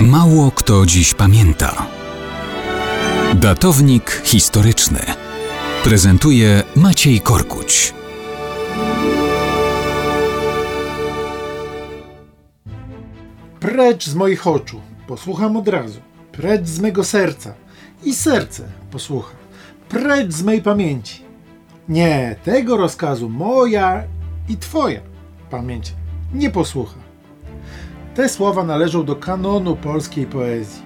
Mało kto dziś pamięta. Datownik historyczny prezentuje Maciej Korkuć. Precz z moich oczu, posłucham od razu. Precz z mego serca i serce posłucha. Precz z mej pamięci. Nie, tego rozkazu moja i twoja pamięć nie posłucha. Te słowa należą do kanonu polskiej poezji.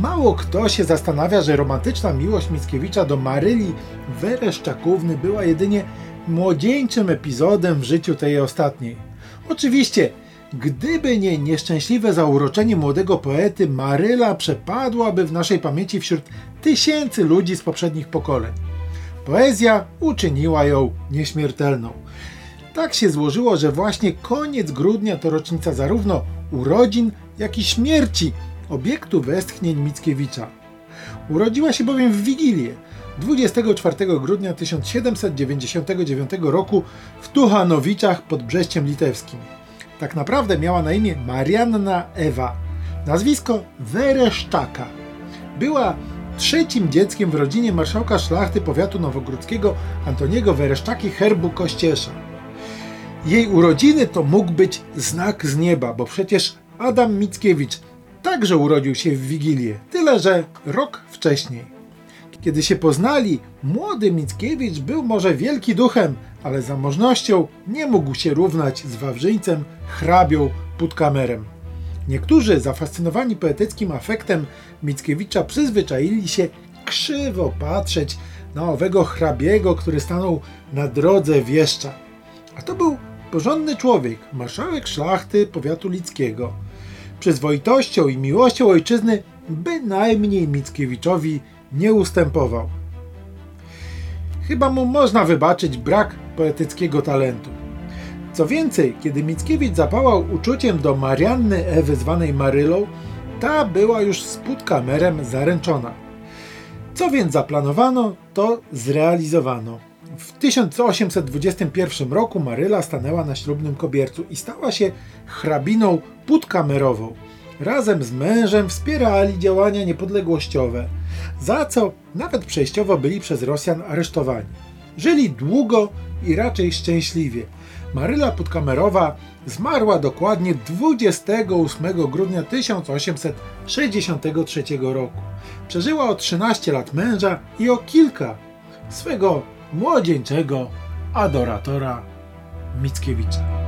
Mało kto się zastanawia, że romantyczna miłość Mickiewicza do Maryli Wereszczakówny była jedynie młodzieńczym epizodem w życiu tej ostatniej. Oczywiście, gdyby nie nieszczęśliwe zauroczenie młodego poety, Maryla przepadłaby w naszej pamięci wśród tysięcy ludzi z poprzednich pokoleń. Poezja uczyniła ją nieśmiertelną. Tak się złożyło, że właśnie koniec grudnia to rocznica zarówno urodzin, jak i śmierci obiektu westchnień Mickiewicza. Urodziła się bowiem w Wigilię 24 grudnia 1799 roku w Tuchanowiczach pod Brześciem Litewskim. Tak naprawdę miała na imię Marianna Ewa, nazwisko Wereszczaka. Była trzecim dzieckiem w rodzinie marszałka szlachty powiatu nowogródzkiego Antoniego Wereszczaki herbu Kościesza. Jej urodziny to mógł być znak z nieba, bo przecież Adam Mickiewicz także urodził się w Wigilię, tyle że rok wcześniej. Kiedy się poznali, młody Mickiewicz był może wielki duchem, ale zamożnością nie mógł się równać z Wawrzyńcem, hrabią Putkamerem. Niektórzy, zafascynowani poetyckim afektem Mickiewicza, przyzwyczaili się krzywo patrzeć na owego hrabiego, który stanął na drodze wieszcza. A to był porządny człowiek, marszałek szlachty powiatu lickiego. Przyzwoitością i miłością ojczyzny bynajmniej Mickiewiczowi nie ustępował. Chyba mu można wybaczyć brak poetyckiego talentu. Co więcej, kiedy Mickiewicz zapałał uczuciem do Marianny Ewy zwanej Marylą, ta była już z Putkamerem zaręczona. Co więc zaplanowano, to zrealizowano. W 1821 roku Maryla stanęła na ślubnym kobiercu i stała się hrabiną putkamerową. Razem z mężem wspierali działania niepodległościowe, za co nawet przejściowo byli przez Rosjan aresztowani. Żyli długo i raczej szczęśliwie. Maryla Putkamerowa zmarła dokładnie 28 grudnia 1863 roku. Przeżyła o 13 lat męża i o kilka swego młodzieńczego adoratora Mickiewicza.